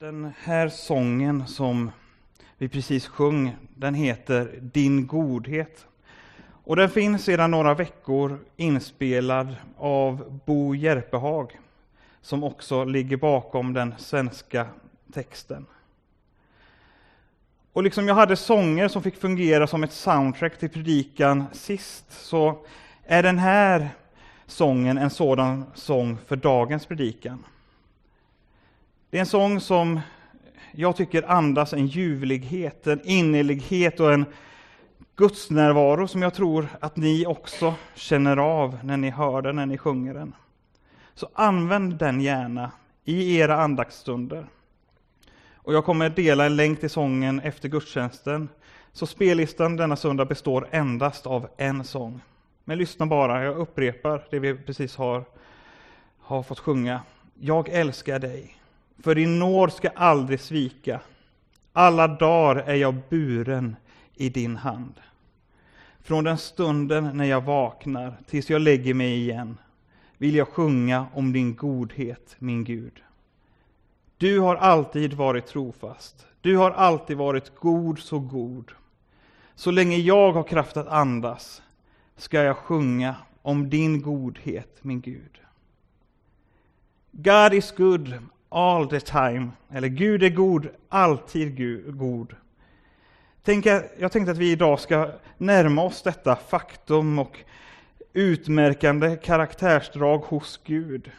Den här sången som vi precis sjöng, den heter Din godhet. Och den finns sedan några veckor inspelad av Bo Järpehag, som också ligger bakom den svenska texten. Och liksom jag hade sånger som fick fungera som ett soundtrack till predikan sist, så är den här sången en sådan sång för dagens predikan. Det är en sång som jag tycker andas en ljuvlighet, en innerlighet och en gudsnärvaro som jag tror att ni också känner av när ni hör den, när ni sjunger den. Så använd den gärna i era andaktsstunder. Och jag kommer dela en länk till sången efter gudstjänsten. Så spellistan denna söndag består endast av en sång. Men lyssna bara, jag upprepar det vi precis har, har fått sjunga. Jag älskar dig. För din nåd ska aldrig svika. Alla dagar är jag buren i din hand. Från den stunden när jag vaknar tills jag lägger mig igen vill jag sjunga om din godhet, min Gud. Du har alltid varit trofast. Du har alltid varit god, så god. Så länge jag har kraft att andas ska jag sjunga om din godhet, min Gud. God is good all the time. Eller Gud är god, alltid god. Tänk, jag tänkte att vi idag ska närma oss detta faktum och utmärkande karaktärsdrag hos Gud.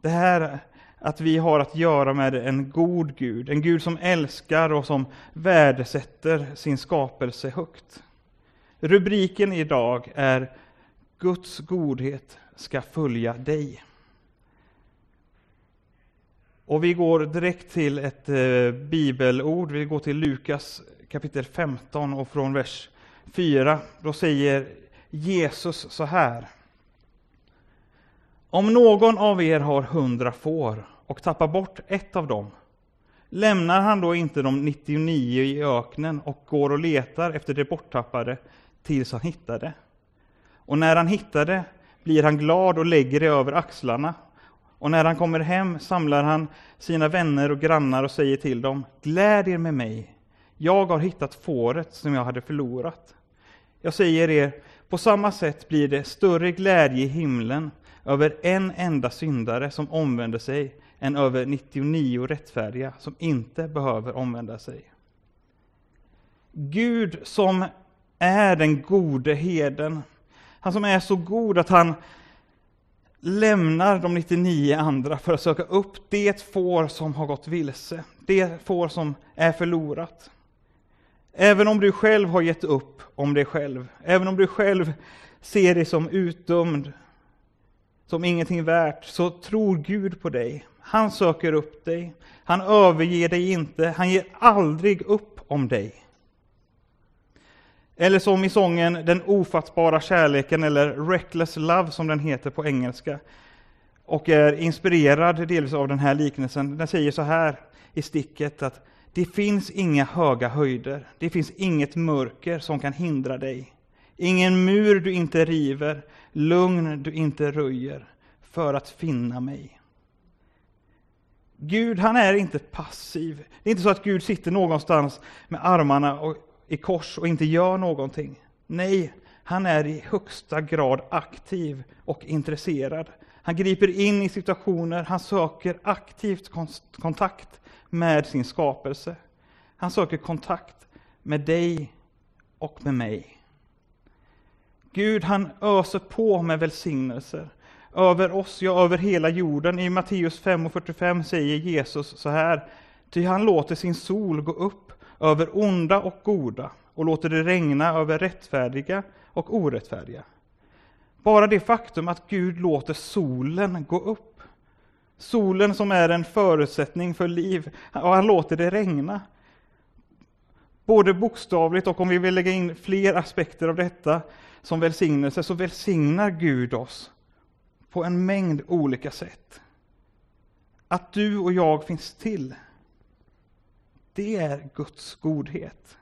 Det här att vi har att göra med en god Gud, en Gud som älskar och som värdesätter sin skapelse högt. Rubriken idag är Guds godhet ska följa dig. Och vi går direkt till ett eh, bibelord. Vi går till Lukas kapitel 15 och från vers 4. Då säger Jesus så här. Om någon av er har hundra får och tappar bort ett av dem, lämnar han då inte de 99 i öknen och går och letar efter det borttappade tills han hittar det? Och när han hittar det blir han glad och lägger det över axlarna och när han kommer hem samlar han sina vänner och grannar och säger till dem, gläd er med mig, jag har hittat fåret som jag hade förlorat. Jag säger er, på samma sätt blir det större glädje i himlen över en enda syndare som omvänder sig än över 99 rättfärdiga som inte behöver omvända sig. Gud som är den gode heden, han som är så god att han lämnar de 99 andra för att söka upp det får som har gått vilse, det får som är förlorat. Även om du själv har gett upp om dig själv, även om du själv ser dig som utdömd, som ingenting värt, så tror Gud på dig. Han söker upp dig, han överger dig inte, han ger aldrig upp om dig. Eller som i sången Den ofattbara kärleken, eller Reckless Love som den heter på engelska, och är inspirerad delvis av den här liknelsen. Den säger så här i sticket att det finns inga höga höjder, det finns inget mörker som kan hindra dig. Ingen mur du inte river, lugn du inte röjer, för att finna mig. Gud, han är inte passiv. Det är inte så att Gud sitter någonstans med armarna och i kors och inte gör någonting. Nej, han är i högsta grad aktiv och intresserad. Han griper in i situationer, han söker aktivt kontakt med sin skapelse. Han söker kontakt med dig och med mig. Gud, han öser på med välsignelser över oss, ja, över hela jorden. I Matteus 5 och 45 säger Jesus så här, ty han låter sin sol gå upp över onda och goda och låter det regna över rättfärdiga och orättfärdiga. Bara det faktum att Gud låter solen gå upp, solen som är en förutsättning för liv, och han låter det regna. Både bokstavligt och om vi vill lägga in fler aspekter av detta som välsignelse, så välsignar Gud oss på en mängd olika sätt. Att du och jag finns till det är Guds godhet.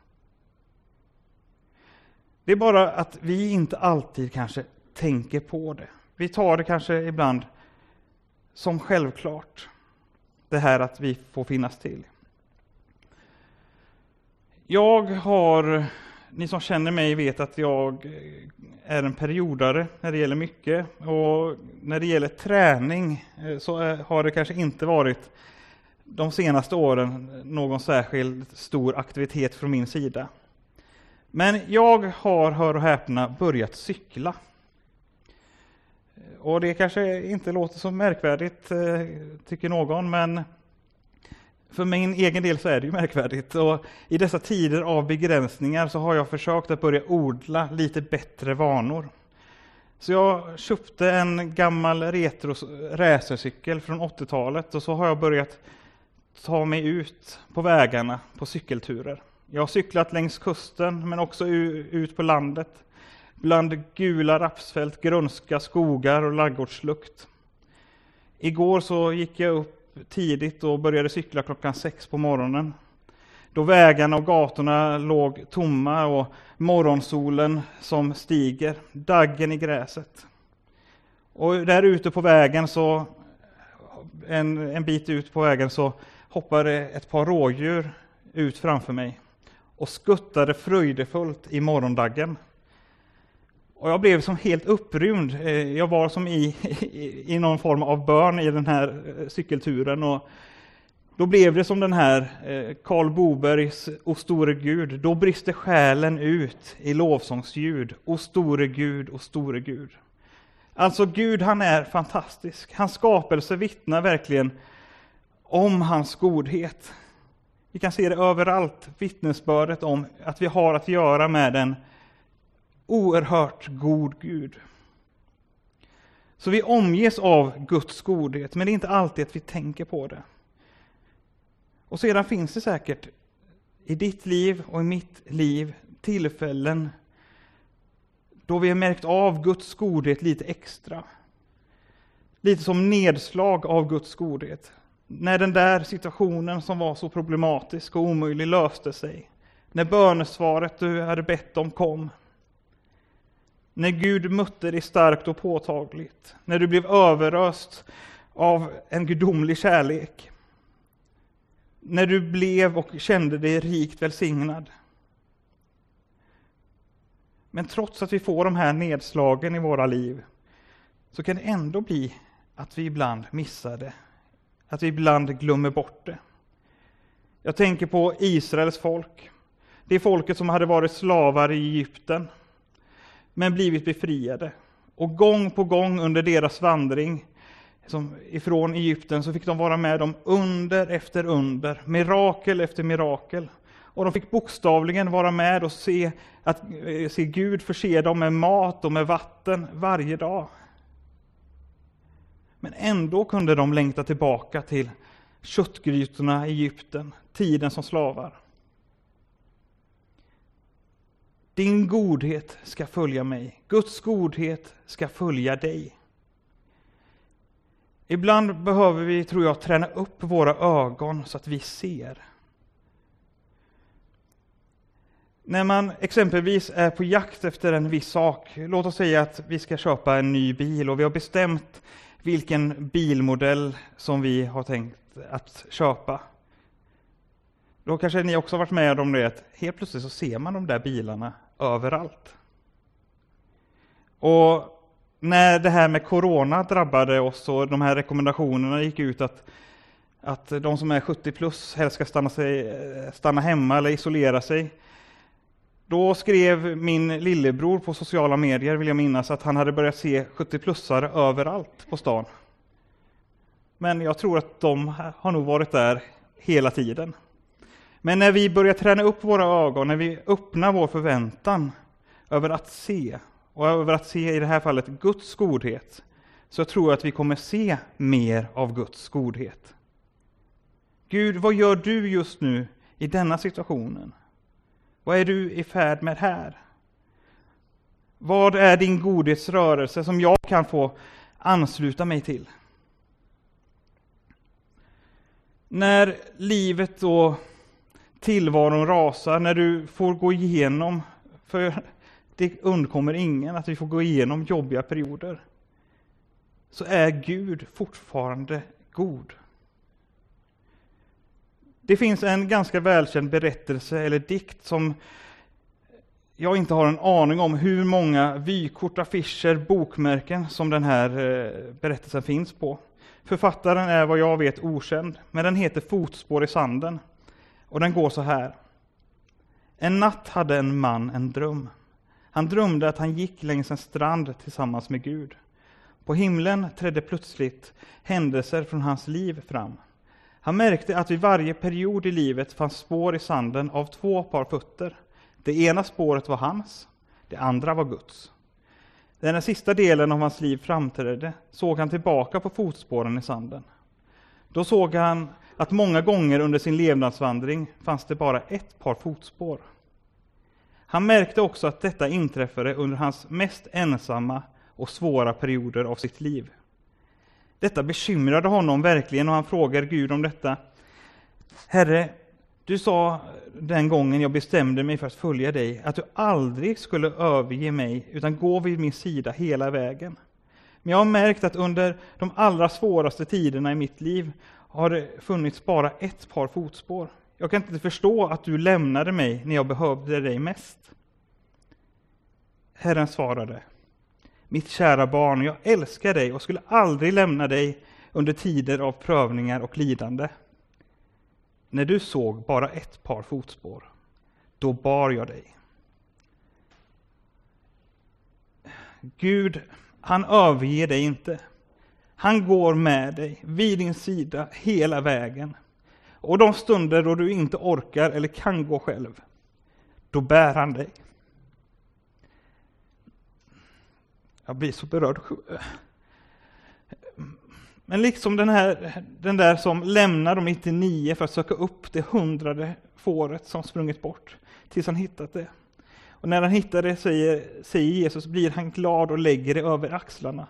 Det är bara att vi inte alltid kanske tänker på det. Vi tar det kanske ibland som självklart. det här att vi får finnas till. Jag har, ni som känner mig vet att jag är en periodare när det gäller mycket och när det gäller träning eh, så eh, har det kanske inte varit de senaste åren någon särskilt stor aktivitet från min sida. Men jag har, hör och häpna, börjat cykla. Och det kanske inte låter så märkvärdigt, eh, tycker någon, men för min egen del så är det ju märkvärdigt. Och I dessa tider av begränsningar så har jag försökt att börja odla lite bättre vanor. Så jag köpte en gammal retro racercykel från 80-talet och så har jag börjat ta mig ut på vägarna på cykelturer. Jag har cyklat längs kusten men också ut på landet bland gula rapsfält, grönska skogar och laggårdslukt. Igår så gick jag upp tidigt och började cykla klockan sex på morgonen. Då vägarna och gatorna låg tomma och morgonsolen som stiger, daggen i gräset. Och där ute på vägen så, en, en bit ut på vägen så hoppade ett par rådjur ut framför mig och skuttade fröjdefullt i morgondaggen. Och jag blev som helt upprymd. Eh, jag var som i, i, i någon form av börn i den här eh, cykelturen. Och då blev det som den här eh, Karl Bobergs O store Gud. Då brister själen ut i lovsångsljud. O store Gud, o store Gud. Alltså Gud, han är fantastisk. Hans skapelse vittnar verkligen om hans godhet. Vi kan se det överallt, vittnesbördet om att vi har att göra med en oerhört god Gud. Så vi omges av Guds godhet, men det är inte alltid att vi tänker på det. Och sedan finns det säkert i ditt liv och i mitt liv tillfällen då vi har märkt av Guds godhet lite extra. Lite som nedslag av Guds godhet. När den där situationen som var så problematisk och omöjlig löste sig. När bönesvaret du hade bett om kom. När Gud mötte dig starkt och påtagligt. När du blev överöst av en gudomlig kärlek. När du blev och kände dig rikt välsignad. Men trots att vi får de här nedslagen i våra liv så kan det ändå bli att vi ibland missar det. Att vi ibland glömmer bort det. Jag tänker på Israels folk. Det folket som hade varit slavar i Egypten men blivit befriade. Och gång på gång under deras vandring som ifrån Egypten så fick de vara med om under efter under, mirakel efter mirakel. Och de fick bokstavligen vara med och se, att, eh, se Gud förse dem med mat och med vatten varje dag. Men ändå kunde de längta tillbaka till köttgrytorna i Egypten, tiden som slavar. Din godhet ska följa mig. Guds godhet ska följa dig. Ibland behöver vi, tror jag, träna upp våra ögon så att vi ser. När man exempelvis är på jakt efter en viss sak, låt oss säga att vi ska köpa en ny bil och vi har bestämt vilken bilmodell som vi har tänkt att köpa. Då kanske ni också varit med om det, att helt plötsligt så ser man de där bilarna överallt. Och när det här med corona drabbade oss och de här rekommendationerna gick ut att, att de som är 70 plus helst ska stanna, sig, stanna hemma eller isolera sig. Då skrev min lillebror på sociala medier, vill jag minnas, att han hade börjat se 70-plussare överallt på stan. Men jag tror att de har nog varit där hela tiden. Men när vi börjar träna upp våra ögon, när vi öppnar vår förväntan över att se, och över att se i det här fallet Guds godhet, så tror jag att vi kommer se mer av Guds godhet. Gud, vad gör du just nu i denna situationen? Vad är du i färd med här? Vad är din godhetsrörelse som jag kan få ansluta mig till? När livet och tillvaron rasar, när du får gå igenom, för det undkommer ingen att vi får gå igenom jobbiga perioder, så är Gud fortfarande god. Det finns en ganska välkänd berättelse eller dikt som jag inte har en aning om hur många vykort, affischer, bokmärken som den här eh, berättelsen finns på. Författaren är vad jag vet okänd, men den heter Fotspår i sanden. Och den går så här. En natt hade en man en dröm. Han drömde att han gick längs en strand tillsammans med Gud. På himlen trädde plötsligt händelser från hans liv fram. Han märkte att vid varje period i livet fanns spår i sanden av två par fötter. Det ena spåret var hans, det andra var Guds. När den sista delen av hans liv framträdde såg han tillbaka på fotspåren i sanden. Då såg han att många gånger under sin levnadsvandring fanns det bara ett par fotspår. Han märkte också att detta inträffade under hans mest ensamma och svåra perioder av sitt liv. Detta bekymrade honom verkligen och han frågar Gud om detta. Herre, du sa den gången jag bestämde mig för att följa dig att du aldrig skulle överge mig utan gå vid min sida hela vägen. Men jag har märkt att under de allra svåraste tiderna i mitt liv har det funnits bara ett par fotspår. Jag kan inte förstå att du lämnade mig när jag behövde dig mest. Herren svarade, mitt kära barn, jag älskar dig och skulle aldrig lämna dig under tider av prövningar och lidande. När du såg bara ett par fotspår, då bar jag dig. Gud, han överger dig inte. Han går med dig vid din sida hela vägen. Och de stunder då du inte orkar eller kan gå själv, då bär han dig. Jag blir så berörd. Men liksom den, här, den där som lämnar de 99 för att söka upp det hundrade fåret som sprungit bort tills han hittat det. Och när han hittar det säger, säger Jesus, blir han glad och lägger det över axlarna.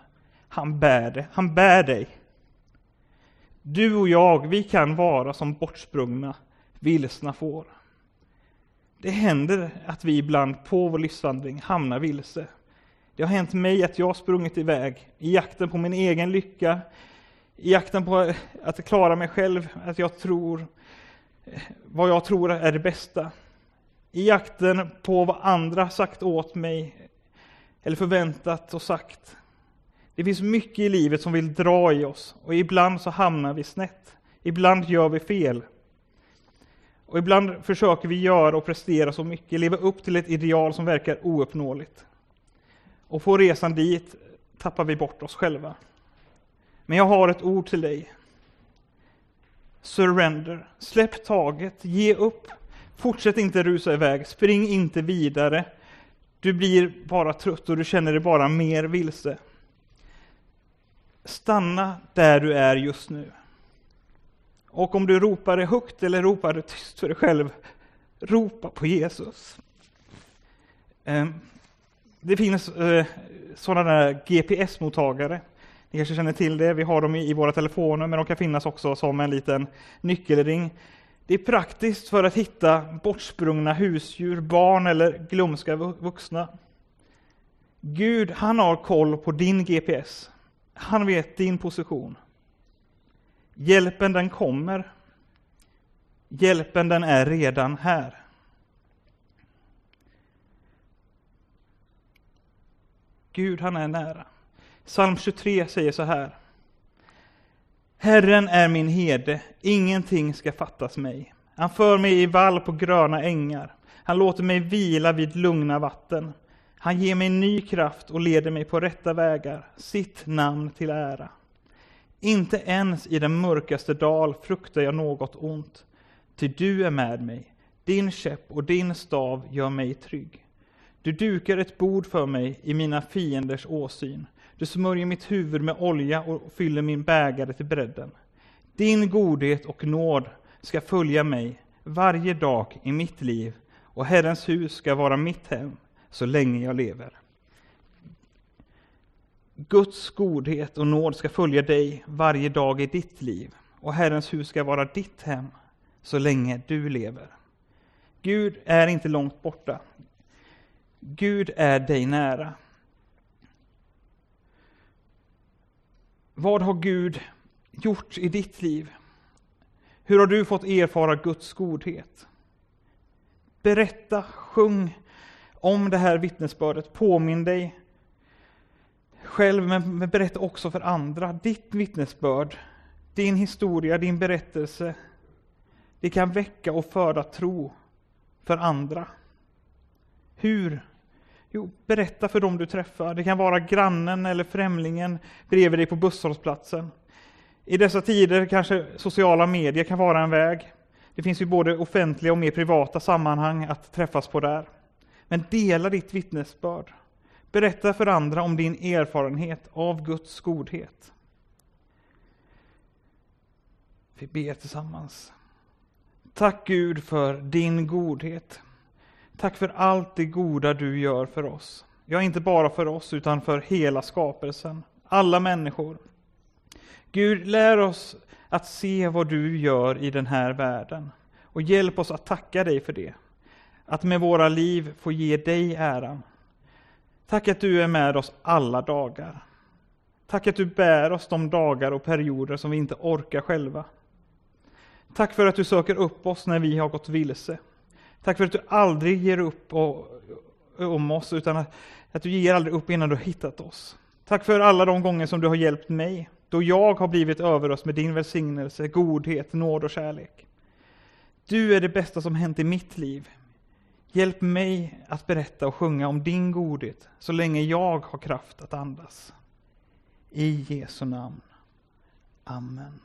Han bär det, han bär dig. Du och jag, vi kan vara som bortsprungna, vilsna får. Det händer att vi ibland på vår livsvandring hamnar vilse. Det har hänt mig att jag sprungit iväg i jakten på min egen lycka, i jakten på att klara mig själv, att jag tror vad jag tror är det bästa. I jakten på vad andra sagt åt mig, eller förväntat och sagt. Det finns mycket i livet som vill dra i oss, och ibland så hamnar vi snett. Ibland gör vi fel. Och ibland försöker vi göra och prestera så mycket, leva upp till ett ideal som verkar ouppnåeligt. Och på resan dit tappar vi bort oss själva. Men jag har ett ord till dig. Surrender. Släpp taget, ge upp. Fortsätt inte rusa iväg, spring inte vidare. Du blir bara trött och du känner dig bara mer vilse. Stanna där du är just nu. Och om du ropar det högt eller ropar det tyst för dig själv, ropa på Jesus. Um det finns eh, sådana där GPS-mottagare. Ni kanske känner till det, vi har dem i, våra telefoner, men de kan finnas också som en liten nyckelring. Det är praktiskt för att hitta bortsprungna husdjur, barn eller glömska vuxna. Gud, han har koll på din GPS. Han vet din position. Hjälpen den kommer. Hjälpen den är redan här. Gud, han är nära. Psalm 23 säger så här. Herren är min herde, ingenting ska fattas mig. Han för mig i vall på gröna ängar. Han låter mig vila vid lugna vatten. Han ger mig ny kraft och leder mig på rätta vägar, sitt namn till ära. Inte ens i den mörkaste dal fruktar jag något ont, ty du är med mig. Din käpp och din stav gör mig trygg. Du dukar ett bord för mig i mina fienders åsyn. Du smörjer mitt huvud med olja och fyller min bägare till bredden. Din godhet och nåd ska följa mig varje dag i mitt liv och Herrens hus ska vara mitt hem så länge jag lever. Guds godhet och nåd ska följa dig varje dag i ditt liv och Herrens hus ska vara ditt hem så länge du lever. Gud är inte långt borta. Gud är dig nära. Vad har Gud gjort i ditt liv? Hur har du fått erfara Guds godhet? Berätta, sjung om det här vittnesbördet. Påminn dig själv, men berätta också för andra. Ditt vittnesbörd, din historia, din berättelse, det kan väcka och föda tro för andra. Hur? Jo, berätta för dem du träffar. Det kan vara grannen eller främlingen bredvid dig på busshållplatsen. I dessa tider kanske sociala medier kan vara en väg. Det finns ju både offentliga och mer privata sammanhang att träffas på där. Men dela ditt vittnesbörd. Berätta för andra om din erfarenhet av Guds godhet. Vi ber tillsammans. Tack Gud för din godhet. Tack för allt det goda du gör för oss. Ja, inte bara för oss, utan för hela skapelsen. Alla människor. Gud, lär oss att se vad du gör i den här världen. Och hjälp oss att tacka dig för det. Att med våra liv få ge dig äran. Tack att du är med oss alla dagar. Tack att du bär oss de dagar och perioder som vi inte orkar själva. Tack för att du söker upp oss när vi har gått vilse. Tack för att du aldrig ger upp och, om oss, utan att, att du ger aldrig upp innan du har hittat oss. Tack för alla de gånger som du har hjälpt mig, då jag har blivit överöst med din välsignelse, godhet, nåd och kärlek. Du är det bästa som hänt i mitt liv. Hjälp mig att berätta och sjunga om din godhet så länge jag har kraft att andas. I Jesu namn. Amen.